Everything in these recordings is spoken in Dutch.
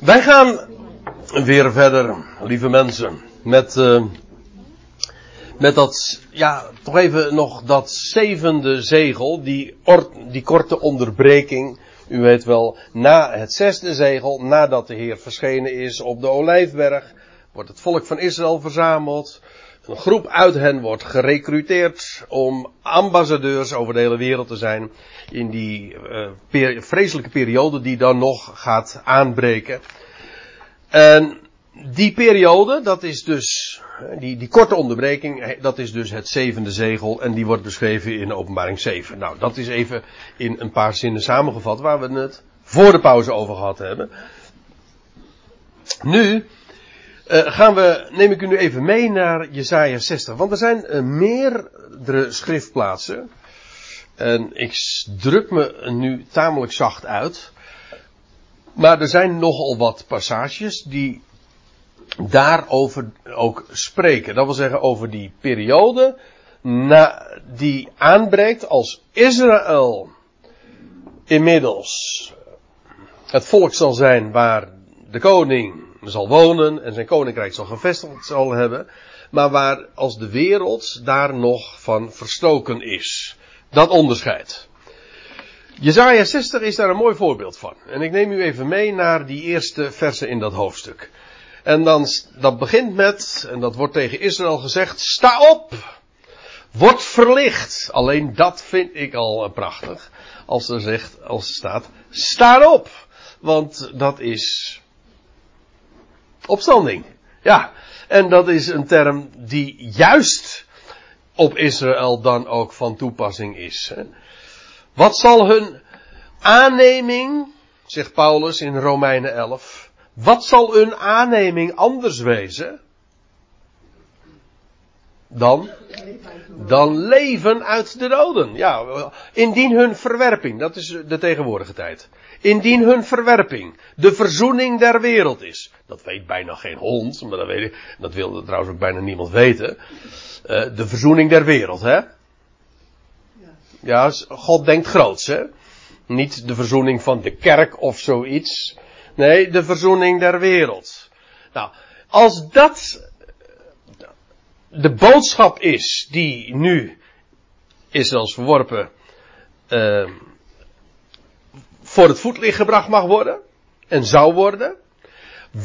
Wij gaan weer verder, lieve mensen, met, uh, met dat, ja, toch even nog dat zevende zegel, die, die korte onderbreking. U weet wel, na het zesde zegel, nadat de Heer verschenen is op de Olijfberg, wordt het volk van Israël verzameld. Een groep uit hen wordt gerecruiteerd om ambassadeurs over de hele wereld te zijn in die per vreselijke periode die dan nog gaat aanbreken. En die periode, dat is dus, die, die korte onderbreking, dat is dus het zevende zegel en die wordt beschreven in openbaring 7. Nou, dat is even in een paar zinnen samengevat waar we het voor de pauze over gehad hebben. Nu, uh, gaan we, neem ik u nu even mee naar Jesaja 60. Want er zijn uh, meerdere schriftplaatsen. En ik druk me nu tamelijk zacht uit. Maar er zijn nogal wat passages die daarover ook spreken. Dat wil zeggen over die periode na, die aanbreekt als Israël inmiddels het volk zal zijn waar de koning zal wonen en zijn koninkrijk zal gevestigd zal hebben, maar waar als de wereld daar nog van verstoken is. Dat onderscheid. Jezaja 60 is daar een mooi voorbeeld van. En ik neem u even mee naar die eerste versen in dat hoofdstuk. En dan, dat begint met, en dat wordt tegen Israël gezegd, sta op! Word verlicht. Alleen dat vind ik al prachtig. Als er zegt, als er staat, sta op! Want dat is opstanding. Ja. En dat is een term die juist op Israël dan ook van toepassing is. Wat zal hun aanneming, zegt Paulus in Romeinen 11, wat zal hun aanneming anders wezen dan, dan leven uit de doden? Ja, indien hun verwerping, dat is de tegenwoordige tijd. Indien hun verwerping de verzoening der wereld is. Dat weet bijna geen hond, maar dat, weet ik, dat wil trouwens ook bijna niemand weten. Uh, de verzoening der wereld, hè? Ja, God denkt groots, hè? Niet de verzoening van de kerk of zoiets. Nee, de verzoening der wereld. Nou, als dat de boodschap is die nu Israëls verworpen uh, voor het voetlicht gebracht mag worden en zou worden.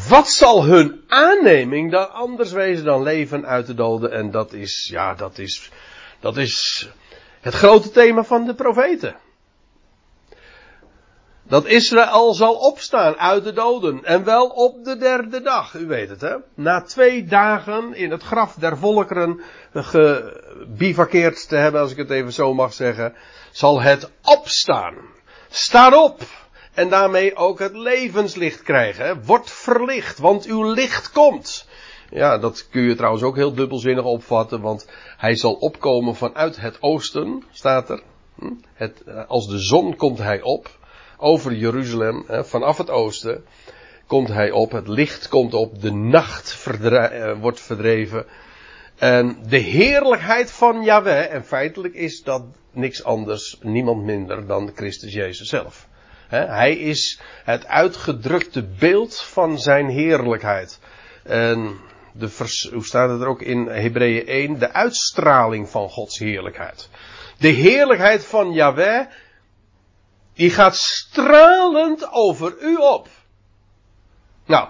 Wat zal hun aanneming dan anders wezen dan leven uit de doden? En dat is, ja, dat is, dat is het grote thema van de profeten. Dat Israël zal opstaan uit de doden. En wel op de derde dag. U weet het hè. Na twee dagen in het graf der volkeren gebivakkeerd te hebben, als ik het even zo mag zeggen. Zal het opstaan. Sta op. En daarmee ook het levenslicht krijgen. Hè. Wordt verlicht, want uw licht komt. Ja, dat kun je trouwens ook heel dubbelzinnig opvatten, want hij zal opkomen vanuit het oosten, staat er. Hm? Het, eh, als de zon komt hij op, over Jeruzalem, vanaf het oosten, komt hij op, het licht komt op, de nacht eh, wordt verdreven. En de heerlijkheid van Yahweh, en feitelijk is dat niks anders, niemand minder dan Christus Jezus zelf. hij is het uitgedrukte beeld van zijn heerlijkheid. En de hoe staat het er ook in Hebreeën 1? De uitstraling van Gods heerlijkheid. De heerlijkheid van Yahweh, die gaat stralend over u op. Nou,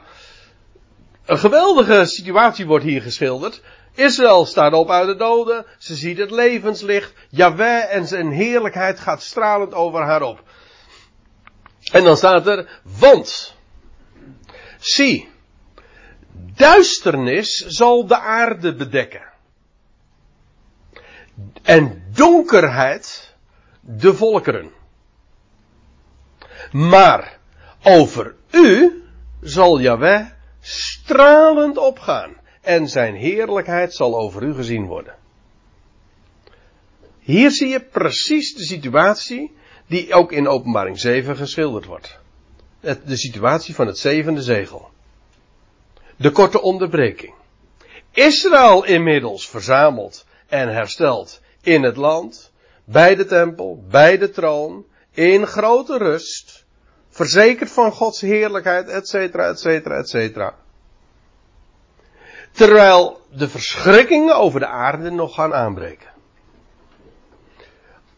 een geweldige situatie wordt hier geschilderd. Israël staat op uit de doden, ze ziet het levenslicht, Yahweh en zijn heerlijkheid gaat stralend over haar op. En dan staat er, want, zie, Duisternis zal de aarde bedekken. En donkerheid de volkeren. Maar over u zal Yahweh stralend opgaan. En zijn heerlijkheid zal over u gezien worden. Hier zie je precies de situatie die ook in openbaring 7 geschilderd wordt. De situatie van het zevende zegel. De korte onderbreking. Israël inmiddels verzameld en hersteld in het land, bij de tempel, bij de troon, in grote rust, Verzekerd van Gods heerlijkheid, et cetera, et cetera, et cetera. Terwijl de verschrikkingen over de aarde nog gaan aanbreken.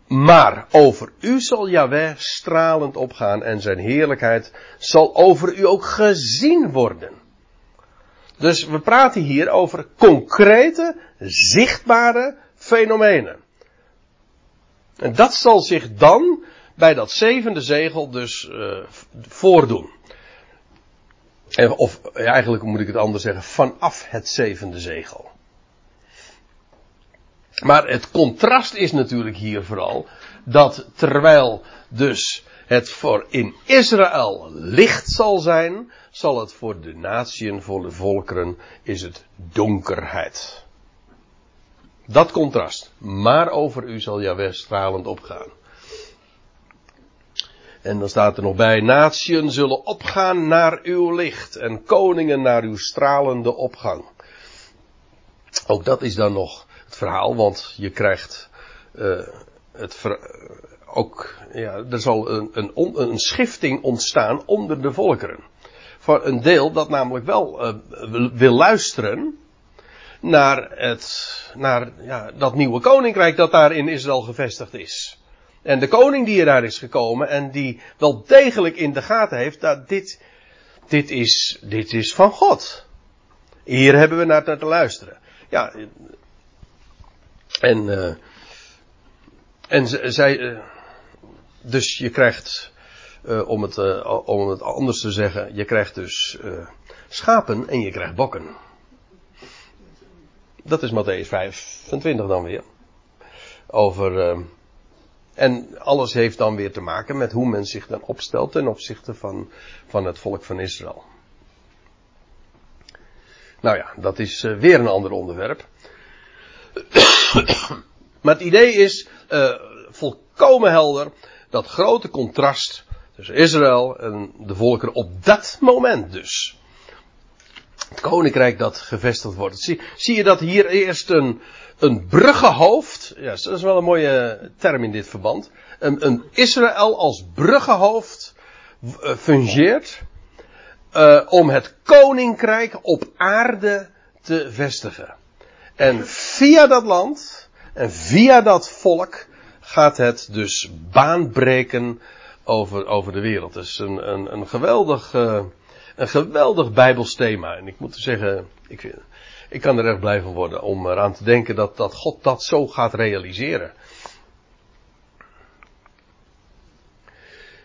Maar over u zal Yahweh stralend opgaan en zijn heerlijkheid zal over u ook gezien worden. Dus we praten hier over concrete, zichtbare fenomenen. En dat zal zich dan bij dat zevende zegel dus uh, voordoen. En, of eigenlijk moet ik het anders zeggen, vanaf het zevende zegel. Maar het contrast is natuurlijk hier vooral dat terwijl dus het voor in Israël licht zal zijn, zal het voor de natieën, voor de volkeren, is het donkerheid. Dat contrast. Maar over u zal Jaweh stralend opgaan. En dan staat er nog bij, natieën zullen opgaan naar uw licht en koningen naar uw stralende opgang. Ook dat is dan nog het verhaal, want je krijgt uh, het ver, ook, ja, er zal een, een, een schifting ontstaan onder de volkeren. Voor een deel dat namelijk wel uh, wil luisteren naar het, naar ja, dat nieuwe koninkrijk dat daar in Israël gevestigd is. En de koning die er daar is gekomen en die wel degelijk in de gaten heeft dat dit, dit is, dit is van God. Hier hebben we naar te luisteren. Ja, en, uh, en zij, uh, dus je krijgt, uh, om, het, om het anders te zeggen, je krijgt dus schapen en je krijgt bokken. Dat is Matthäus 25 dan weer. Over, en alles heeft dan weer te maken met hoe men zich dan opstelt ten opzichte van, van het volk van Israël. Nou ja, dat is weer een ander onderwerp. maar het idee is uh, volkomen helder. Dat grote contrast tussen Israël en de volkeren op dat moment dus. Het koninkrijk dat gevestigd wordt. Zie, zie je dat hier eerst een, een bruggenhoofd. Ja, dat is wel een mooie term in dit verband. Een, een Israël als bruggenhoofd uh, fungeert. Uh, om het koninkrijk op aarde te vestigen. En via dat land en via dat volk gaat het dus baanbreken over, over de wereld. Het is een, een, een geweldig, uh, een geweldig bijbels thema. En ik moet zeggen, ik, ik kan er echt blij van worden om eraan te denken dat, dat God dat zo gaat realiseren.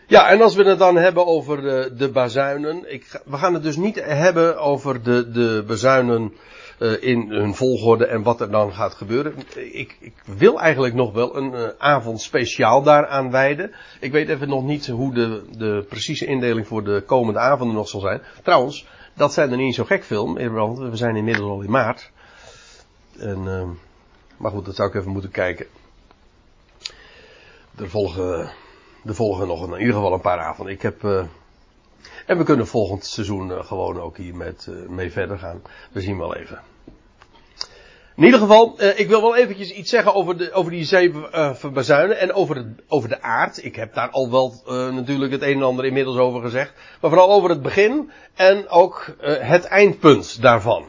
Ja, en als we het dan hebben over de, de bazuinen. Ik, we gaan het dus niet hebben over de, de bazuinen uh, in hun volgorde en wat er dan gaat gebeuren. Ik, ik wil eigenlijk nog wel een uh, avond speciaal daaraan wijden. Ik weet even nog niet hoe de, de precieze indeling voor de komende avonden nog zal zijn. Trouwens, dat zijn er niet zo gek veel, want we zijn inmiddels al in maart. En, uh, maar goed, dat zou ik even moeten kijken. Er volgen, er volgen nog in ieder geval een paar avonden. Ik heb en we kunnen volgend seizoen uh, gewoon ook hier met, uh, mee verder gaan. We zien wel even. In ieder geval, uh, ik wil wel eventjes iets zeggen over, de, over die zeven en over, het, over de aard. Ik heb daar al wel natuurlijk het een en ander inmiddels over gezegd. Maar vooral over het begin en ook het eindpunt daarvan.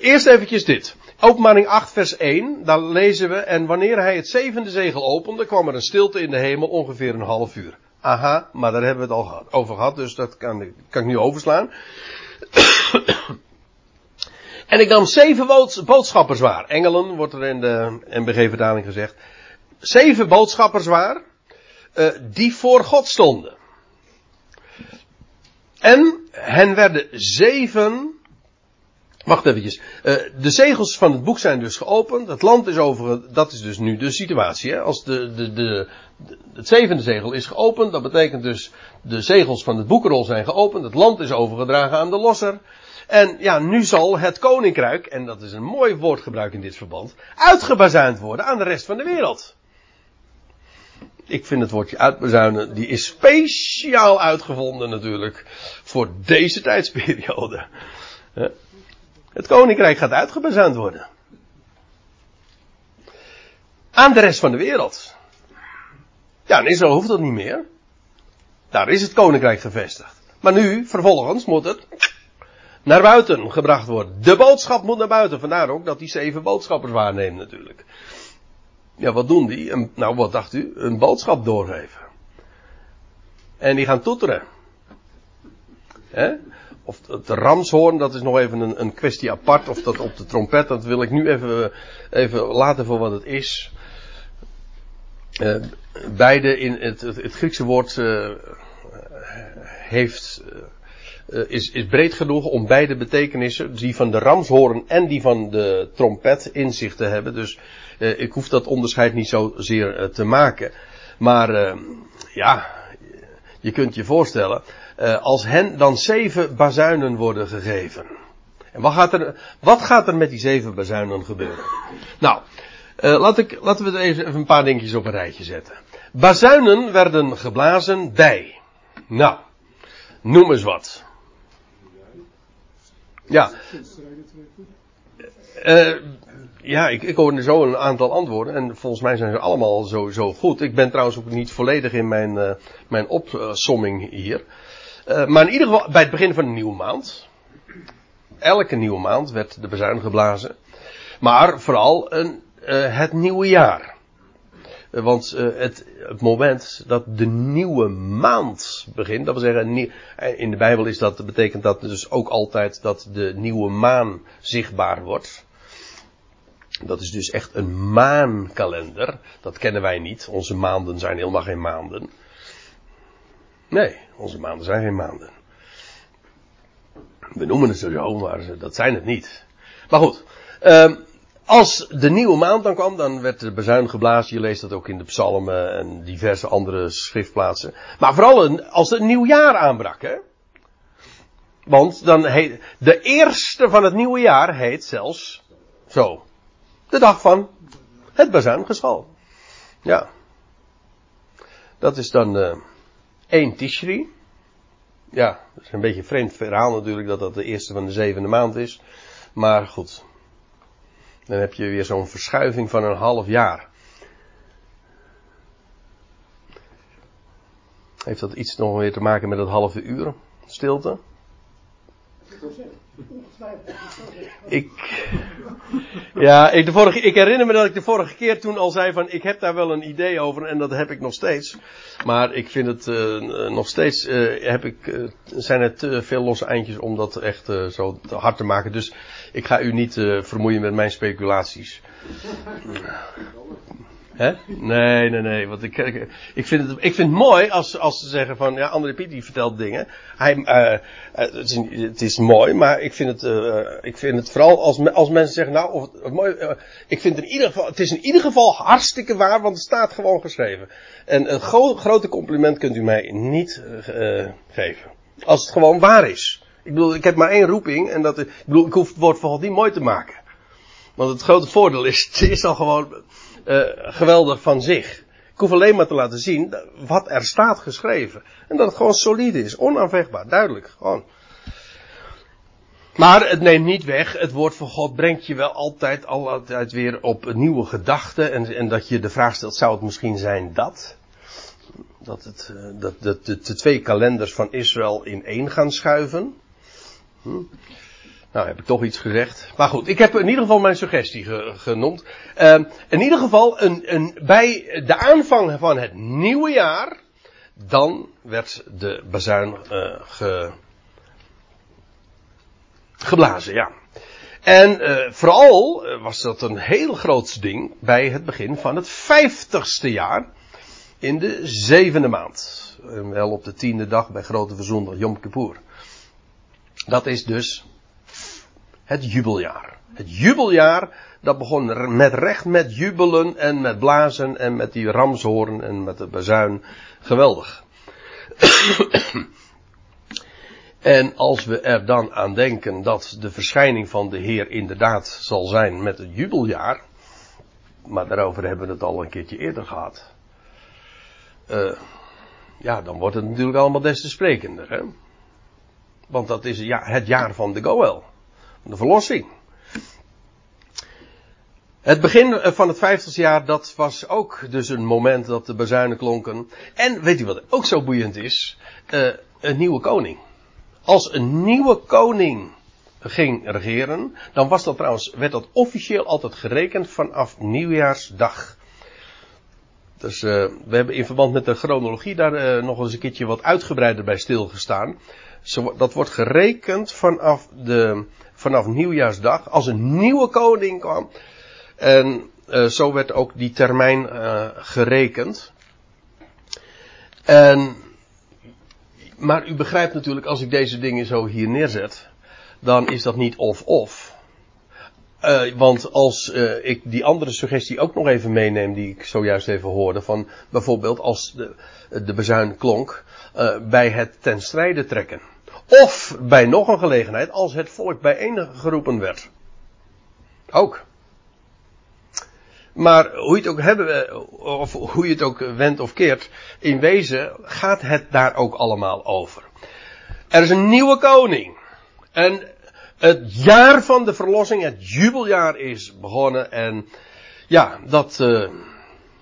eerst eventjes dit. Openbaring 8 vers 1, daar lezen we, en wanneer hij het zevende zegel opende, kwam er een stilte in de hemel ongeveer een half uur. Aha, maar daar hebben we het al over gehad, dus dat kan, kan ik nu overslaan. en ik nam zeven boodschappers waar. Engelen wordt er in de NBG-vertaling gezegd. Zeven boodschappers waar, uh, die voor God stonden. En hen werden zeven Wacht eventjes. Uh, de zegels van het boek zijn dus geopend. Het land is over. Dat is dus nu de situatie. Hè? Als de, de, de, het zevende zegel is geopend. Dat betekent dus. De zegels van het boekrol zijn geopend. Het land is overgedragen aan de losser. En ja, nu zal het koninkrijk. En dat is een mooi woordgebruik in dit verband. Uitgebazuind worden aan de rest van de wereld. Ik vind het woordje uitbezuinen. Die is speciaal uitgevonden natuurlijk. Voor deze tijdsperiode. Het koninkrijk gaat uitgebazuind worden. Aan de rest van de wereld. Ja, in Israël hoeft dat niet meer. Daar is het koninkrijk gevestigd. Maar nu, vervolgens, moet het naar buiten gebracht worden. De boodschap moet naar buiten. Vandaar ook dat die zeven boodschappers waarnemen natuurlijk. Ja, wat doen die? Nou, wat dacht u? Een boodschap doorgeven. En die gaan toeteren. Hè? Of het ramshoorn, dat is nog even een, een, kwestie apart. Of dat op de trompet, dat wil ik nu even, even laten voor wat het is. Uh, beide in het, het, Griekse woord uh, heeft, uh, is, is breed genoeg om beide betekenissen, die van de ramshoorn en die van de trompet, in zich te hebben. Dus ik hoef dat onderscheid niet zozeer te maken. Maar ja, je kunt je voorstellen, als hen dan zeven bazuinen worden gegeven. En wat gaat er, wat gaat er met die zeven bazuinen gebeuren? Nou, uh, laat ik, laten we even, even een paar dingetjes op een rijtje zetten. Bazuinen werden geblazen bij. Nou, noem eens wat. Ja. Uh, ja, ik, ik hoor zo een aantal antwoorden en volgens mij zijn ze allemaal zo, zo goed. Ik ben trouwens ook niet volledig in mijn, mijn opsomming hier. Uh, maar in ieder geval bij het begin van een nieuwe maand. Elke nieuwe maand werd de bazuin geblazen. Maar vooral een uh, het nieuwe jaar. Uh, want het, het, moment dat de nieuwe maand begint, dat wil zeggen, in de Bijbel is dat, betekent dat dus ook altijd dat de nieuwe maan zichtbaar wordt. Dat is dus echt een maankalender. Dat kennen wij niet. Onze maanden zijn helemaal geen maanden. Nee, onze maanden zijn geen maanden. We noemen het zo, maar dat zijn het niet. Maar goed. Uh, als de nieuwe maand dan kwam, dan werd de bezuin geblazen. Je leest dat ook in de psalmen en diverse andere schriftplaatsen. Maar vooral als het nieuw jaar aanbrak, hè. Want dan heet, de eerste van het nieuwe jaar heet zelfs zo. De dag van het bezuingeschal. Ja. Dat is dan uh, 1 Tishri. Ja, dat is een beetje een vreemd verhaal natuurlijk dat dat de eerste van de zevende maand is. Maar goed, dan heb je weer zo'n verschuiving van een half jaar. Heeft dat iets nog weer te maken met het halve uur stilte? Ik, ja, ik, de vorige, ik herinner me dat ik de vorige keer toen al zei van ik heb daar wel een idee over en dat heb ik nog steeds. Maar ik vind het uh, nog steeds, uh, heb ik, zijn er te veel losse eindjes om dat echt zo hard te maken. Dus ik ga u niet vermoeien met mijn speculaties. Nee, nee, nee. Want ik, ik, vind het, ik vind het mooi als, als ze zeggen van, ja, André Piet die vertelt dingen. Hij, uh, het, is, het, is, mooi, maar ik vind het, uh, ik vind het vooral als, als mensen zeggen, nou, of, mooi, ik vind het in ieder geval, het is in ieder geval hartstikke waar, want het staat gewoon geschreven. En een gro grote compliment kunt u mij niet geven. Als het gewoon waar is. Ik bedoel, ik heb maar één roeping en dat, ik bedoel, ik hoef het woord vooral niet mooi te maken. Want het grote voordeel is, het is al gewoon, uh, geweldig van zich. Ik hoef alleen maar te laten zien wat er staat geschreven. En dat het gewoon solide is, onaanvechtbaar, duidelijk, gewoon. Maar het neemt niet weg, het woord van God brengt je wel altijd, altijd weer op nieuwe gedachten. En, en dat je de vraag stelt, zou het misschien zijn dat? Dat, het, eh, dat de, de twee kalenders van Israël in één gaan schuiven? Hm? Nou, heb ik toch iets gezegd. Maar goed, ik heb in ieder geval mijn suggestie ge, genoemd. Uh, in ieder geval, een, een, bij de aanvang van het nieuwe jaar, dan werd de bazuin uh, ge, geblazen, ja. En uh, vooral was dat een heel groot ding bij het begin van het vijftigste jaar in de zevende maand. wel op de tiende dag bij grote verzondag Yom Kippur. Dat is dus het jubeljaar. Het jubeljaar, dat begon met recht met jubelen en met blazen en met die ramshoorn en met de bazuin. Geweldig. en als we er dan aan denken dat de verschijning van de Heer inderdaad zal zijn met het jubeljaar. Maar daarover hebben we het al een keertje eerder gehad. Uh, ja, dan wordt het natuurlijk allemaal des te sprekender. Hè? Want dat is ja, het jaar van de Goel de verlossing. Het begin van het vijftigste jaar, dat was ook dus een moment dat de bazuinen klonken. En weet u wat ook zo boeiend is? Uh, een nieuwe koning. Als een nieuwe koning ging regeren, dan was dat trouwens, werd dat officieel altijd gerekend vanaf nieuwjaarsdag. Dus uh, we hebben in verband met de chronologie daar uh, nog eens een keertje wat uitgebreider bij stilgestaan. Zo, dat wordt gerekend vanaf, de, vanaf nieuwjaarsdag, als een nieuwe koning kwam. En uh, zo werd ook die termijn gerekend. En, maar u begrijpt natuurlijk, als ik deze dingen zo hier neerzet, dan is dat niet of-of. Uh, want als ik die andere suggestie ook nog even meeneem, die ik zojuist even hoorde, van bijvoorbeeld als de, de bezuin klonk, bij het ten strijde trekken. Of bij nog een gelegenheid, als het volk bijeengeroepen werd. Ook. Maar hoe je het ook hebben, of hoe je het ook wendt of keert, in wezen gaat het daar ook allemaal over. Er is een nieuwe koning. En het jaar van de verlossing, het jubeljaar is begonnen en ja, dat, uh,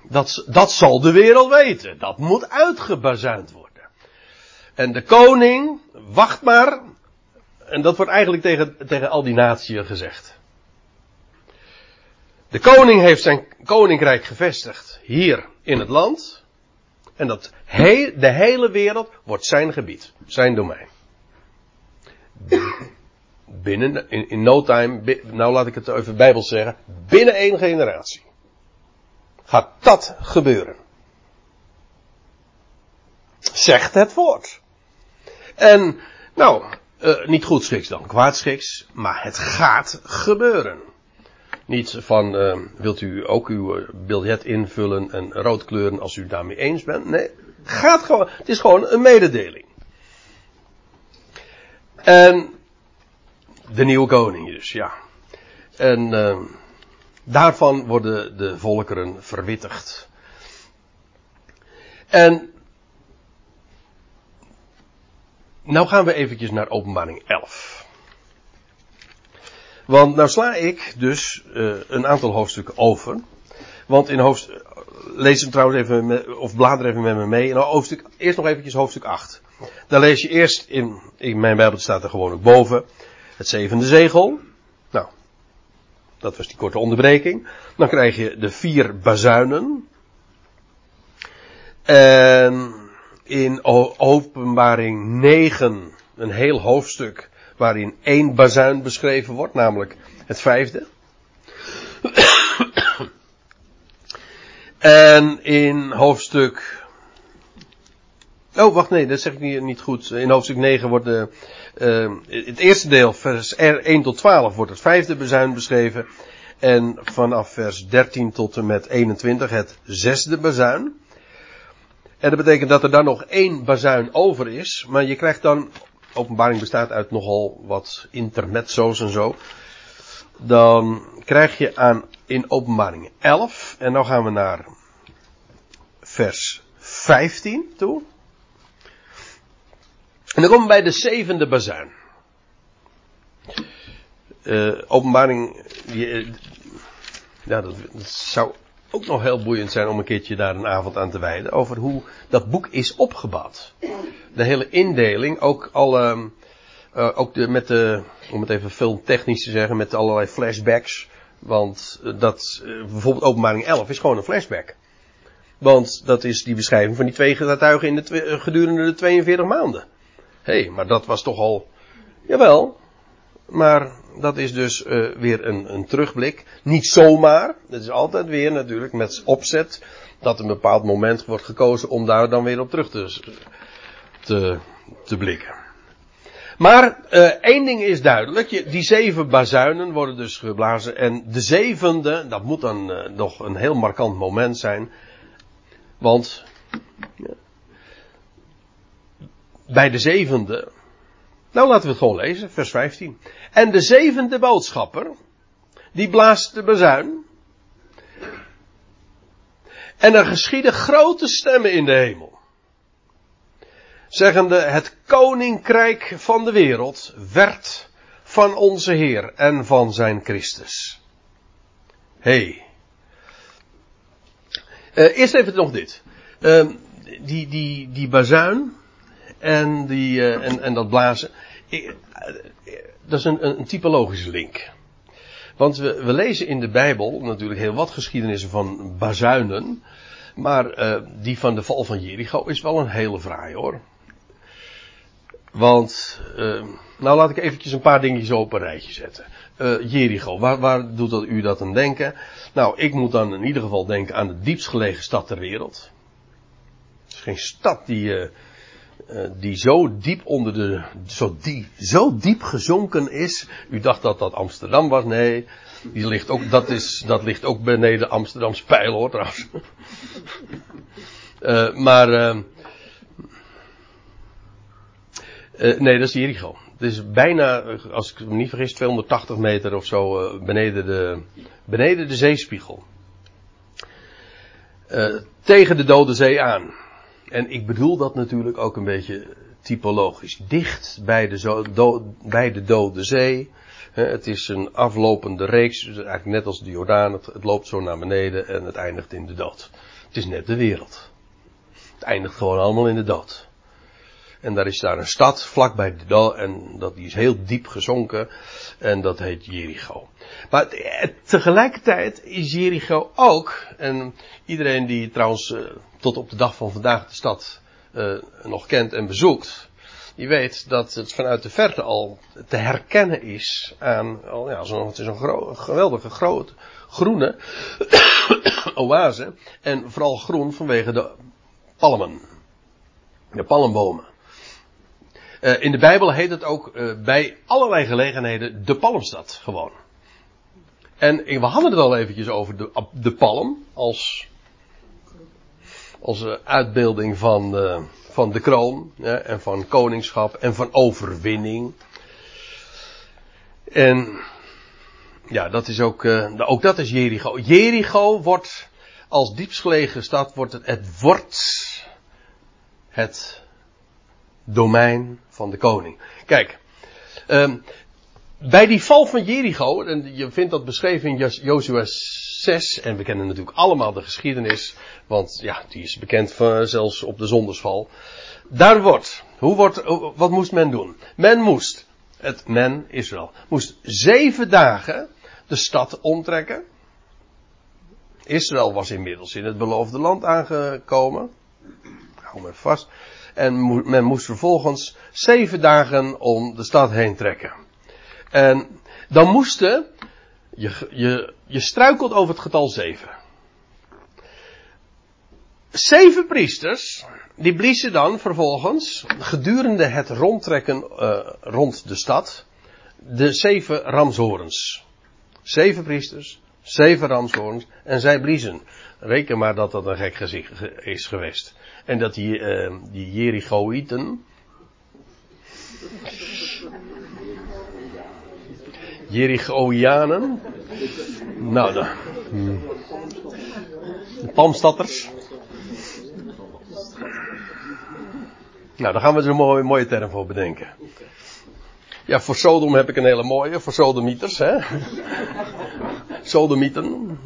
dat, dat zal de wereld weten. Dat moet uitgebazuind worden. En de koning, wacht maar, en dat wordt eigenlijk tegen, tegen al die natieën gezegd. De koning heeft zijn koninkrijk gevestigd hier in het land. En dat de hele wereld wordt zijn gebied, zijn domein binnen, in, in no time, nou laat ik het even bijbels zeggen, binnen één generatie. Gaat dat gebeuren. Zegt het woord. En, nou, uh, niet goed schiks dan, kwaad schiks, maar het gaat gebeuren. Niet van, uh, wilt u ook uw eh, biljet invullen en rood kleuren als u daarmee eens bent. Nee, gaat gewoon, het is gewoon een mededeling. En de nieuwe koning dus, ja. En uh, daarvan worden de volkeren verwittigd. En nou gaan we eventjes naar openbaring 11. Want nou sla ik dus uh, een aantal hoofdstukken over. Want in hoofdstuk, lees hem trouwens even, met, of blader even met me mee. In hoofdstuk, eerst nog eventjes hoofdstuk 8. Dan lees je eerst in, in mijn Bijbel staat er gewoon ook boven. Het zevende zegel. Nou, dat was die korte onderbreking. Dan krijg je de vier bazuinen. En in openbaring 9 een heel hoofdstuk waarin één bazuin beschreven wordt, namelijk het vijfde. en in hoofdstuk Oh, wacht, nee, dat zeg ik niet, goed. In hoofdstuk 9 wordt de, uh, het eerste deel, vers 1 tot 12, wordt het vijfde bezuin beschreven. En vanaf vers 13 tot en met 21 het zesde bazuin. En dat betekent dat er dan nog één bazuin over is. Maar je krijgt dan, openbaring bestaat uit nogal wat intermezzo's en zo. Dan krijg je aan in openbaring 11. En dan gaan we naar vers 15 toe. En dan komen we bij de zevende bazuin. Uh, openbaring, ja, dat, dat, zou ook nog heel boeiend zijn om een keertje daar een avond aan te wijden. Over hoe dat boek is opgebouwd. De hele indeling, ook alle, uh, ook de, met de, om het even filmtechnisch te zeggen, met allerlei flashbacks. Want dat, bijvoorbeeld openbaring 11 is gewoon een flashback. Want dat is die beschrijving van die twee getuigen in de, gedurende de 42 maanden. Hé, hey, maar dat was toch al. Jawel. Maar dat is dus uh, weer een, een terugblik. Niet zomaar. Het is altijd weer natuurlijk met opzet. Dat een bepaald moment wordt gekozen om daar dan weer op terug te, te, te blikken. Maar uh, één ding is duidelijk. Die zeven bazuinen worden dus geblazen. En de zevende, dat moet dan uh, nog een heel markant moment zijn. Want bij de zevende. Nou, laten we het gewoon lezen, vers 15. En de zevende boodschapper, die blaast de bezuin. En er geschieden grote stemmen in de hemel. Zeggende, het koninkrijk van de wereld werd van onze Heer en van zijn Christus. Hey. Uh, eerst even nog dit. Uh, die, die, die bazuin en, die, uh, en, en dat blazen. Ik, dat is een, een typologische link. Want we, we, lezen in de Bijbel natuurlijk heel wat geschiedenissen van bazuinen. Maar uh, die van de val van Jericho is wel een hele fraai hoor. Want, nou laat ik eventjes een paar dingetjes op een rijtje zetten. Jericho, waar, waar doet dat u dat aan denken? Nou, ik moet dan in ieder geval denken aan de diepst gelegen stad ter wereld. Het is geen stad die, die zo diep onder de, zo diep, zo diep gezonken is. U dacht dat dat Amsterdam was, nee. Die ligt ook, dat, is, dat ligt ook beneden Amsterdamse pijl hoor trouwens. uh, maar, uh, nee, dat is Jericho. Het is bijna, als ik me niet vergis, 280 meter of zo beneden, de, beneden de zeespiegel. tegen de Dode Zee aan. En ik bedoel dat natuurlijk ook een beetje typologisch. Dicht bij de, zo, bij de Dode Zee het is een aflopende reeks, eigenlijk net als de Jordaan. Het, loopt zo naar beneden en het eindigt in de dood. Het is net de wereld. Het eindigt gewoon allemaal in de dood. En daar is daar een stad vlakbij de dood en dat die is heel diep gezonken en dat heet Jericho. Maar tegelijkertijd is Jericho ook, en iedereen die trouwens uh, tot op de dag van vandaag de stad uh, nog kent en bezoekt, je weet dat het vanuit de verte al te herkennen is aan, ja, zo, het is een geweldige grote groene oase. En vooral groen vanwege de palmen. De palmbomen. Uh, in de Bijbel heet het ook uh, bij allerlei gelegenheden de palmstad gewoon. En we hadden het al eventjes over de, de palm als, uh, uitbeelding van, van de kroon en van koningschap en van overwinning. En ja, dat is ook, uh, ook dat is Jericho. Jericho wordt als diepstgelegen stad, wordt het, het wordt het domein van de koning. Kijk, um, bij die val van Jericho, en je vindt dat beschreven in Jozua 6, en we kennen natuurlijk allemaal de geschiedenis, want ja, die is bekend van, zelfs op de zondersval. Daar wordt, hoe wordt, wat moest men doen? Men moest, het men, Israël, moest zeven dagen de stad omtrekken. Israël was inmiddels in het beloofde land aangekomen. Hou me vast. En men moest vervolgens zeven dagen om de stad heen trekken. En dan moesten, je, je, je struikelt over het getal zeven. Zeven priesters, die bliezen dan vervolgens, gedurende het rondtrekken uh, rond de stad, de zeven ramshorens. Zeven priesters, zeven ramshorens, en zij bliezen. Reken maar dat dat een gek gezicht is geweest. En dat die, uh, die Jerichoïten, Jerichoianen, nou de, de Palmstatters, Nou, daar gaan we zo'n mooie, mooie term voor bedenken. Ja, voor Sodom heb ik een hele mooie, voor Sodomieters, hè. Sodomieten.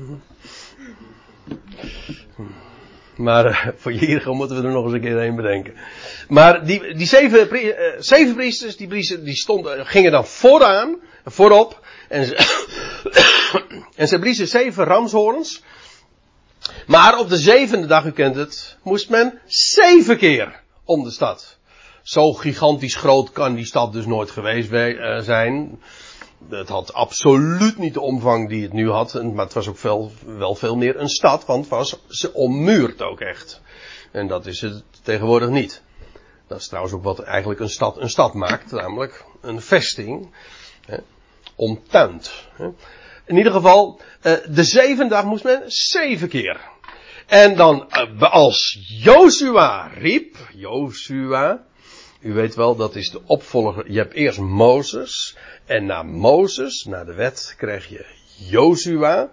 Maar uh, voor Jericho moeten we er nog eens een keer een bedenken. Maar die, die zeven, uh, zeven priesters, die, bliezen, die stonden, gingen dan vooraan, voorop. En ze, en ze bliezen zeven ramshoorns. Maar op de zevende dag, u kent het, moest men zeven keer om de stad. Zo gigantisch groot kan die stad dus nooit geweest eh, zijn. Het had absoluut niet de omvang die het nu had. Maar het was ook veel, wel veel meer een stad, want het was ze ommuurd ook echt. En dat is het tegenwoordig niet. Dat is trouwens ook wat eigenlijk een stad een stad maakt, namelijk een vesting. Hè, omtuind. Hè. In ieder geval, eh, de zevende dag moest men zeven keer en dan eh, als Joshua riep, Joshua, u weet wel, dat is de opvolger. Je hebt eerst Mozes. En na Mozes, na de wet, krijg je Joshua.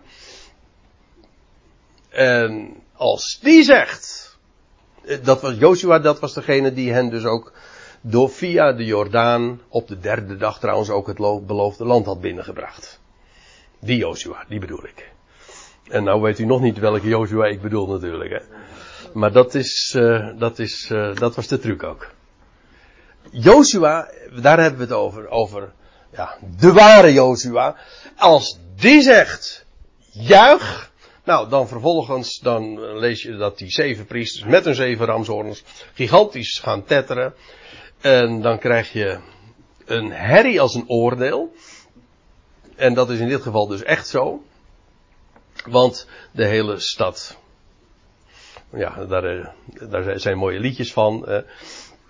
En als die zegt, eh, dat was Joshua, dat was degene die hen dus ook door via de Jordaan op de derde dag trouwens ook het beloofde land had binnengebracht. Die Joshua, die bedoel ik. En nou weet u nog niet welke Joshua ik bedoel natuurlijk. Hè? Maar dat, is, uh, dat, is, uh, dat was de truc ook. Joshua, daar hebben we het over. Over ja, de ware Joshua. Als die zegt, juich. Nou, dan vervolgens, dan lees je dat die zeven priesters met hun zeven ramshoorns gigantisch gaan tetteren. En dan krijg je een herrie als een oordeel. En dat is in dit geval dus echt zo. Want de hele stad. Ja, daar, eh, daar zijn mooie liedjes van. Eh,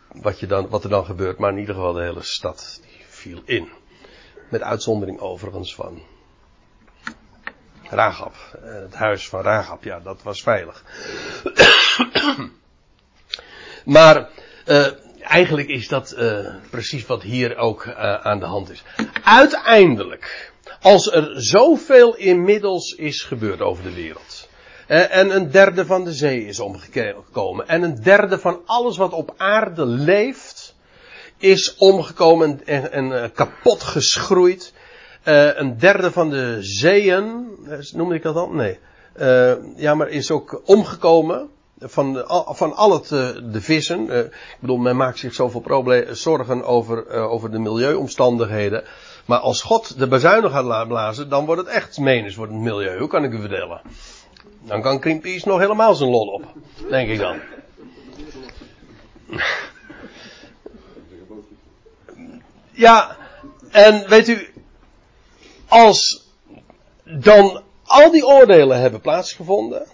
wat, je dan, wat er dan gebeurt. Maar in ieder geval de hele stad die viel in. Met uitzondering overigens van Ragab. Eh, het huis van Ragab, ja, dat was veilig. maar uh, eigenlijk is dat uh, precies wat hier ook aan de hand is. Uiteindelijk, als er zoveel inmiddels is gebeurd over de wereld. En een derde van de zee is omgekomen. En een derde van alles wat op aarde leeft is omgekomen en, en kapot geschroeid. Uh, een derde van de zeeën, eh, noemde ik dat dan? Nee. Ja, maar is ook omgekomen. Van, van al het, de vissen. Ik bedoel, men maakt zich zoveel zorgen over, over de milieuomstandigheden. Maar als God de bezuinig gaat blazen, dan wordt het echt menens voor het milieu. Hoe kan ik u vertellen? Dan kan Greenpeace nog helemaal zijn lol op. Denk ik dan. Ja, en weet u, als dan al die oordelen hebben plaatsgevonden,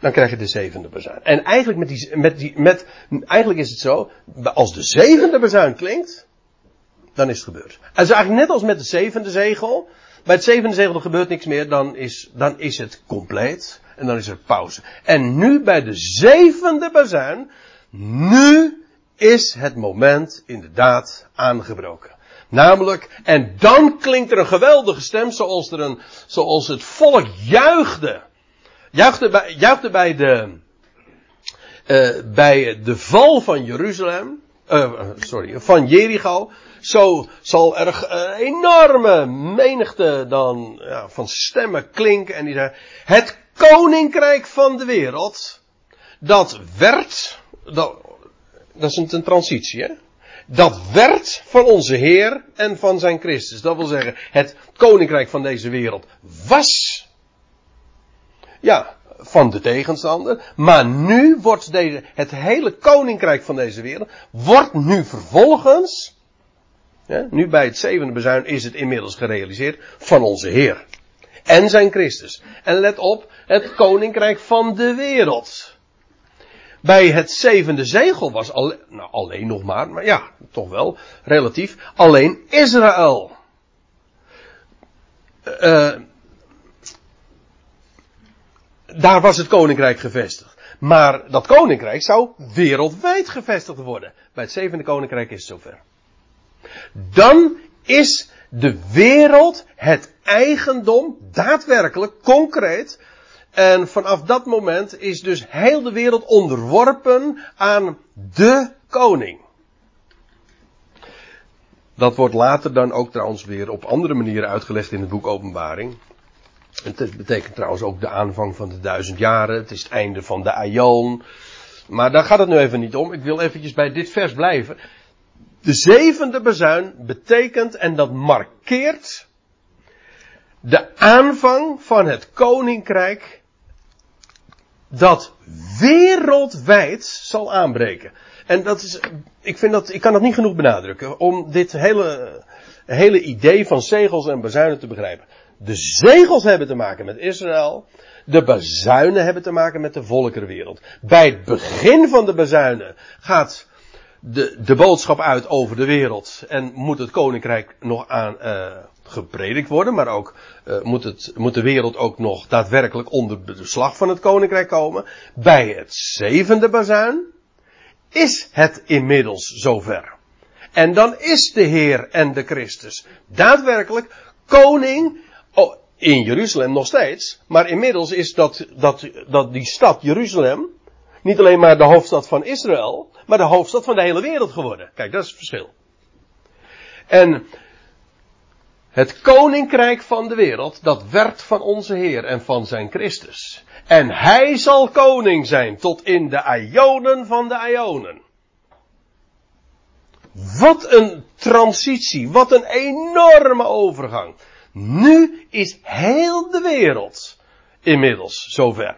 dan krijg je de zevende bezuin. En eigenlijk, met die, met die, met, eigenlijk is het zo, als de zevende bezuin klinkt, dan is het gebeurd. Het is eigenlijk net als met de zevende zegel. Bij het zevende zegel gebeurt niks meer, dan is, dan is het compleet. En dan is er pauze. En nu bij de zevende bezuin, nu is het moment inderdaad aangebroken. Namelijk, en dan klinkt er een geweldige stem zoals, er een, zoals het volk juichte. Juichte bij, juichte bij de, uh, bij de val van Jeruzalem, uh, sorry, van Jericho. Zo zal er een enorme menigte dan ja, van stemmen klinken en die zeggen, het koninkrijk van de wereld, dat werd, dat, dat is een, een transitie hè dat werd van onze Heer en van zijn Christus. Dat wil zeggen, het koninkrijk van deze wereld was, ja, van de tegenstander. Maar nu wordt deze, het hele koninkrijk van deze wereld, wordt nu vervolgens, ja, nu bij het zevende bezuin is het inmiddels gerealiseerd, van onze Heer. En zijn Christus. En let op, het koninkrijk van de wereld bij het zevende zegel was alleen, nou alleen nog maar, maar ja, toch wel relatief, alleen Israël. Uh, daar was het koninkrijk gevestigd. Maar dat koninkrijk zou wereldwijd gevestigd worden. Bij het zevende koninkrijk is het zover. Dan is de wereld het eigendom, daadwerkelijk, concreet, en vanaf dat moment is dus heel de wereld onderworpen aan de koning. Dat wordt later dan ook trouwens weer op andere manieren uitgelegd in het boek Openbaring. Het betekent trouwens ook de aanvang van de duizend jaren. Het is het einde van de aion. Maar daar gaat het nu even niet om. Ik wil eventjes bij dit vers blijven. De zevende bezuin betekent en dat markeert de aanvang van het koninkrijk dat wereldwijd zal aanbreken. En dat is, ik vind dat, ik kan dat niet genoeg benadrukken om dit hele, hele idee van zegels en bezuinen te begrijpen. De zegels hebben te maken met Israël. De bezuinen hebben te maken met de volkerenwereld. Bij het begin van de bezuinen gaat de, de boodschap uit over de wereld en moet het koninkrijk nog aan uh, gepredikt worden, maar ook uh, moet, het, moet de wereld ook nog daadwerkelijk onder de slag van het koninkrijk komen. Bij het zevende bazuin is het inmiddels zover. En dan is de Heer en de Christus daadwerkelijk koning oh, in Jeruzalem nog steeds, maar inmiddels is dat, dat, dat die stad Jeruzalem niet alleen maar de hoofdstad van Israël, maar de hoofdstad van de hele wereld geworden. Kijk, dat is het verschil. En Het koninkrijk van de wereld, dat werkt van onze Heer en van zijn Christus. En hij zal koning zijn tot in de ionen van de ionen. Wat een transitie, wat een enorme overgang. Nu is heel de wereld inmiddels zover.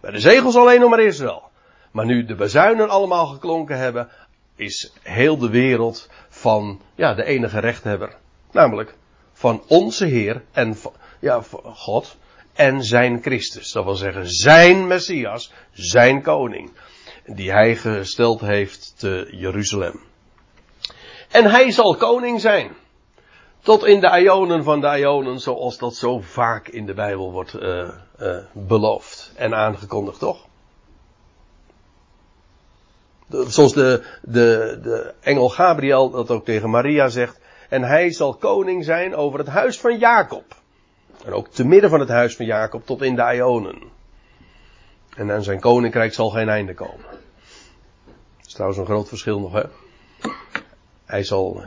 Bij de zegels alleen nog maar Israël. Maar nu de bezuinen allemaal geklonken hebben, is heel de wereld van ja, de enige rechthebber. Namelijk van onze Heer en ja, God en zijn Christus. Dat wil zeggen zijn Messias, zijn koning. Die hij gesteld heeft te Jeruzalem. En hij zal koning zijn. Tot in de ionen van de ionen, zoals dat zo vaak in de Bijbel wordt uh, uh, beloofd en aangekondigd, toch? Zoals de, de, de engel Gabriel dat ook tegen Maria zegt. En hij zal koning zijn over het huis van Jacob. En ook te midden van het huis van Jacob tot in de Ionen. En aan zijn koninkrijk zal geen einde komen. Dat is trouwens een groot verschil nog, hè? Hij zal,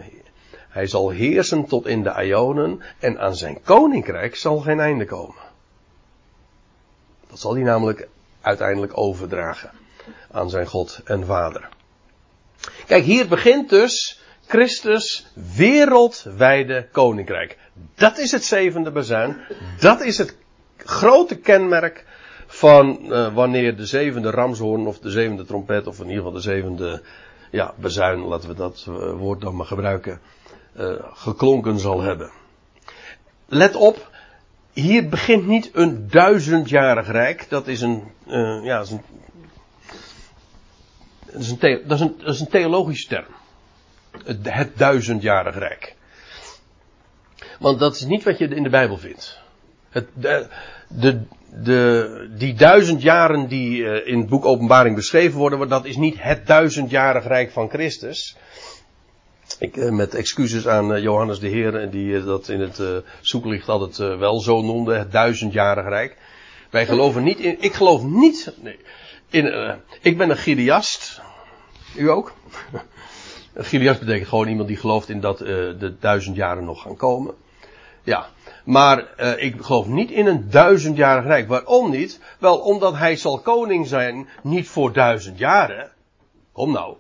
hij zal heersen tot in de Ionen en aan zijn koninkrijk zal geen einde komen. Dat zal hij namelijk uiteindelijk overdragen aan zijn God en Vader. Kijk, hier begint dus Christus wereldwijde koninkrijk. Dat is het zevende bezuin. Dat is het grote kenmerk van uh, wanneer de zevende ramshoorn of de zevende trompet of in ieder geval de zevende ja, bezuin, laten we dat uh, woord dan maar gebruiken, uh, geklonken zal hebben. Let op, hier begint niet een duizendjarig rijk. Dat is een, ja, dat is een dat is, een dat, is een, theologische term. Het, het duizendjarig rijk. Want dat is niet wat je in de Bijbel vindt. Het, de, de, die duizend jaren die uh, in het boek Openbaring beschreven worden, dat is niet het duizendjarig rijk van Christus. Ik, uh, met excuses aan uh, Johannes de Heer, die dat in het zoeklicht altijd wel zo noemde, het duizendjarig rijk. Wij geloven niet in, ik geloof niet, nee, in, uh, ik ben een Gideast. U ook? een Gideast betekent gewoon iemand die gelooft in dat uh, de duizend jaren nog gaan komen. Ja. Maar uh, ik geloof niet in een duizendjarig rijk. Waarom niet? Wel, omdat hij zal koning zijn niet voor duizend jaren. Kom nou.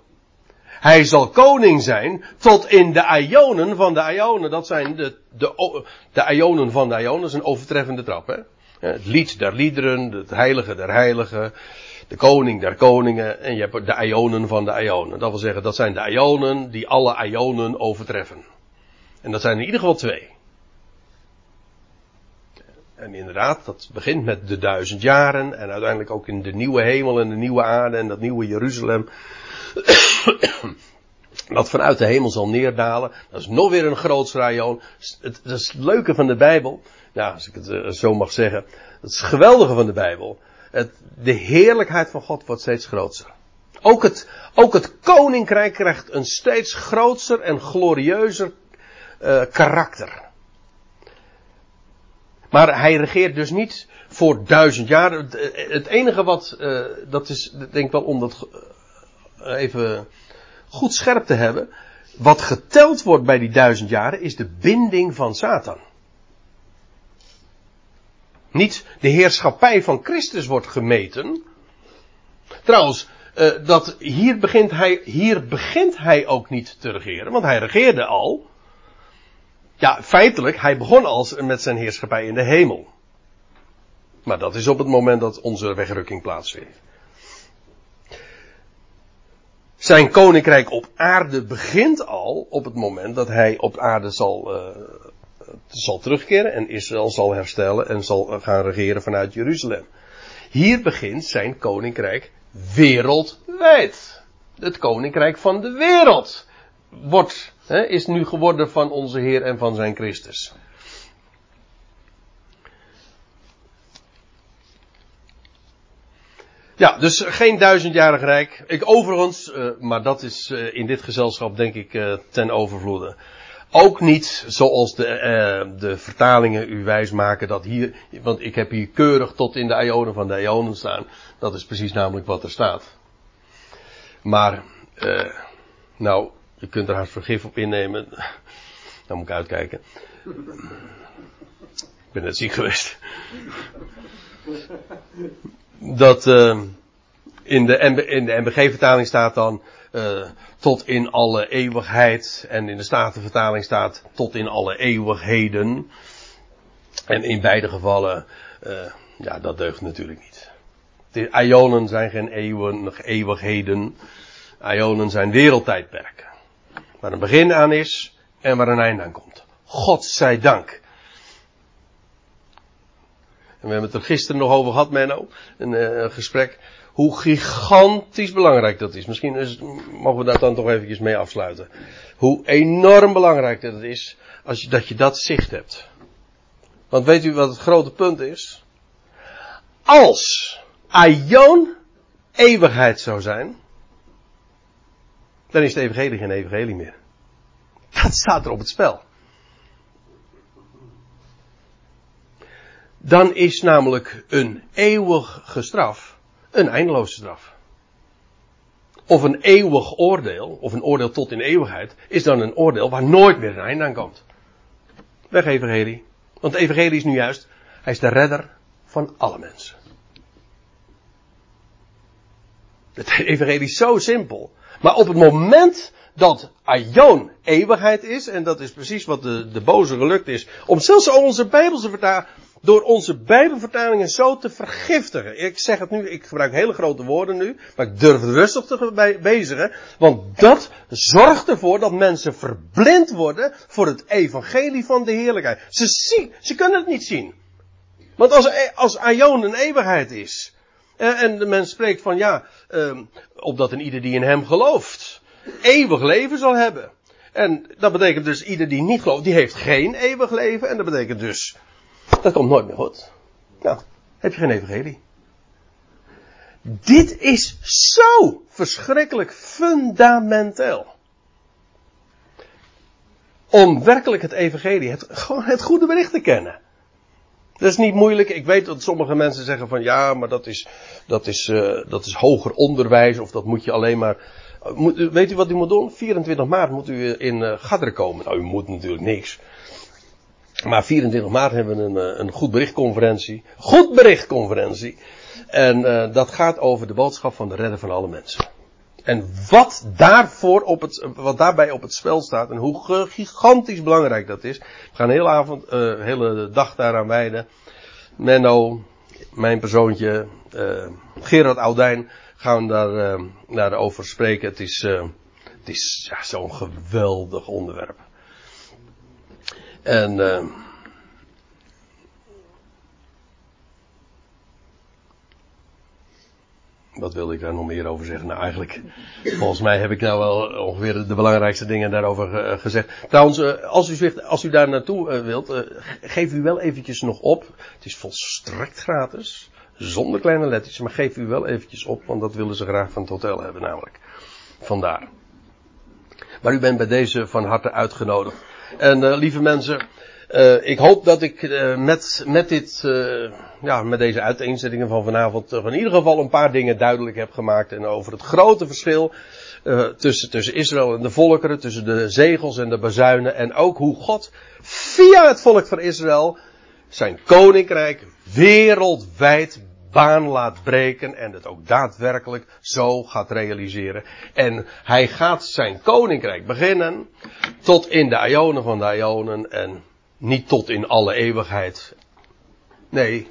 Hij zal koning zijn tot in de ionen van de ionen. Dat zijn de, de, de ionen van de ionen. Is een overtreffende trap. Hè? Het lied der liederen, het heilige der heiligen de koning der koningen en je hebt de ionen van de ionen. Dat wil zeggen, dat zijn de ionen die alle ionen overtreffen. En dat zijn in ieder geval twee. En inderdaad, dat begint met de duizend jaren en uiteindelijk ook in de nieuwe hemel en de nieuwe aarde en dat nieuwe Jeruzalem. Dat vanuit de hemel zal neerdalen. Dat is nog weer een groot ion. Het, is het leuke van de Bijbel. Ja, als ik het eh, zo mag zeggen. Het is geweldige van de Bijbel het, de heerlijkheid van God wordt steeds groter. Ook het, ook het koninkrijk krijgt een steeds groter en glorieuzer uh, karakter. Maar hij regeert dus niet voor duizend jaar. Het, enige wat, uh, dat is, denk ik wel om dat even goed scherp te hebben. Wat geteld wordt bij die duizend jaren is de binding van Satan. Niet de heerschappij van Christus wordt gemeten. Trouwens, uh, dat hier begint hij, hier begint hij ook niet te regeren, want hij regeerde al. Ja, feitelijk, hij begon al met zijn heerschappij in de hemel. Maar dat is op het moment dat onze wegrukking plaatsvindt. Zijn koninkrijk op aarde begint al op het moment dat hij op aarde zal, uh, zal terugkeren en Israël zal herstellen en zal gaan regeren vanuit Jeruzalem. Hier begint zijn koninkrijk wereldwijd. Het koninkrijk van de wereld wordt, hè, is nu geworden van onze Heer en van zijn Christus. Ja, dus geen duizendjarig rijk. Ik overigens, uh, maar dat is uh, in dit gezelschap denk ik uh, ten overvloede. Ook niet zoals de, de vertalingen u wijs maken dat hier, want ik heb hier keurig tot in de ionen van de ionen staan. Dat is precies namelijk wat er staat. Maar, nou, je kunt er haast vergif op innemen. Dan moet ik uitkijken. Ik ben net ziek geweest. Dat uh, in de, in de MBG-vertaling staat dan uh, tot in alle eeuwigheid. En in de Statenvertaling staat tot in alle eeuwigheden. En in beide gevallen, uh, ja, dat deugt natuurlijk niet. De Ionen zijn geen eeuwen, eeuwigheden. Ionen zijn wereldtijdperken. Waar een begin aan is en waar een einde aan komt. God zij dank. En we hebben het er gisteren nog over gehad, Menno. Een, uh, een gesprek. Hoe gigantisch belangrijk dat is. Misschien is, mogen we daar dan toch eventjes mee afsluiten. Hoe enorm belangrijk dat het is. Als je, dat je dat zicht hebt. Want weet u wat het grote punt is? Als Aion eeuwigheid zou zijn. Dan is het evangelie geen evangelie meer. Dat staat er op het spel. Dan is namelijk een eeuwige straf een eindeloze straf. Of een eeuwig oordeel, of een oordeel tot in eeuwigheid, is dan een oordeel waar nooit meer een einde aan komt. Weg evangelie. Want de evangelie is nu juist, hij is de redder van alle mensen. Het evangelie is zo simpel. Maar op het moment dat Aion eeuwigheid is, en dat is precies wat de, de boze gelukt is, om zelfs onze Bijbelse vertaling door onze Bijbelvertalingen zo te vergiftigen. Ik zeg het nu, ik gebruik hele grote woorden nu, maar ik durf rustig te bezigen, want dat zorgt ervoor dat mensen verblind worden voor het evangelie van de heerlijkheid. Ze zien, ze kunnen het niet zien. Want als, als Aion een eeuwigheid is, eh, en de mens spreekt van ja, eh, opdat een ieder die in hem gelooft, eeuwig leven zal hebben. En dat betekent dus ieder die niet gelooft, die heeft geen eeuwig leven. En dat betekent dus dat komt nooit meer goed. Nou, heb je geen evangelie. Dit is zo verschrikkelijk fundamenteel. Om werkelijk het evangelie, het, gewoon het goede bericht te kennen. Dat is niet moeilijk. Ik weet dat sommige mensen zeggen van ja, maar dat is, dat is, uh, dat is hoger onderwijs of dat moet je alleen maar. Moet, weet u wat u moet doen? 24 maart moet u in uh, komen. Nou, u moet natuurlijk niks. Maar 24 maart hebben we een, eh, een goed berichtconferentie. Goed berichtconferentie. En uh, dat gaat over de boodschap van de redder van alle mensen. En wat daarvoor op het, wat daarbij op het spel staat en hoe gigantisch belangrijk dat is. We gaan hele avond, uh, hele dag daaraan wijden. Menno, mijn persoontje, Gerard Oudijn gaan daar, daarover spreken. Het is, het is zo'n geweldig onderwerp. En uh, wat wilde ik daar nog meer over zeggen? Nou, eigenlijk, volgens mij heb ik nou wel ongeveer de belangrijkste dingen daarover uh, gezegd. Trouwens, uh, als, u als u daar naartoe wilt, geef u wel eventjes nog op. Het is volstrekt gratis, zonder kleine letters, maar geef u wel eventjes op, want dat willen ze graag van het hotel hebben namelijk. Vandaar. Maar u bent bij deze van harte uitgenodigd. En uh, lieve mensen, uh, ik hoop dat ik uh, met, met dit, ja, met deze uiteenzettingen van vanavond in ieder geval een paar dingen duidelijk heb gemaakt. En over het grote verschil tussen, tussen Israël en de volkeren, tussen de zegels en de bazuinen. En ook hoe God via het volk van Israël zijn koninkrijk wereldwijd baan laat breken en het ook daadwerkelijk zo gaat realiseren. En hij gaat zijn koninkrijk beginnen tot in de Ionen van de Ionen en niet tot in alle eeuwigheid. Nee,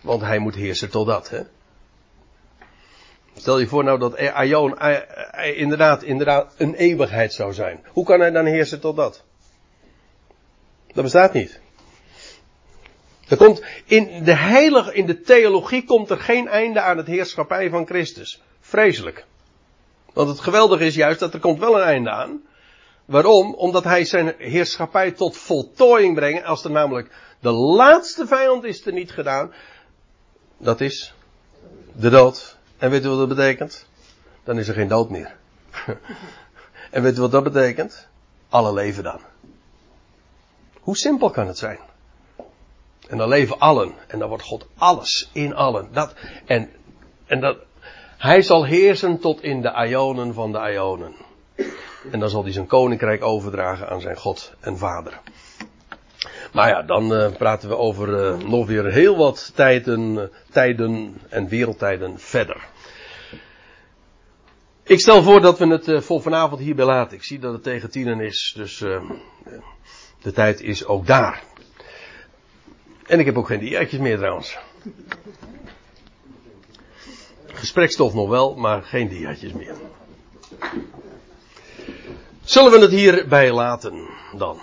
want hij moet heersen tot dat, hè. Stel je voor nou dat Aion inderdaad, inderdaad een eeuwigheid zou zijn. Hoe kan hij dan heersen tot dat? Dat bestaat niet. Er komt in de heilige, in de theologie komt er geen einde aan het heerschappij van Christus. Vreselijk. Want het geweldige is juist dat er komt wel een einde aan. Waarom? Omdat hij zijn heerschappij tot voltooiing brengt. Als er namelijk de laatste vijand is er niet gedaan. Dat is de dood. En weet u wat dat betekent? Dan is er geen dood meer. en weet u wat dat betekent? Alle leven dan. Hoe simpel kan het zijn? En dan leven allen. En dan wordt God alles in allen. Dat, en, en dat, hij zal heersen tot in de Ionen van de Ionen. En dan zal hij zijn koninkrijk overdragen aan zijn God en Vader. Maar ja, dan uh, praten we over uh, nog weer heel wat tijden, tijden en wereldtijden verder. Ik stel voor dat we het voor vanavond hierbij laten. Ik zie dat het tegen tienen is, dus de tijd is ook daar. En ik heb ook geen diaatjes meer trouwens. Gesprekstof nog wel, maar geen diaatjes meer. Zullen we het hierbij laten dan?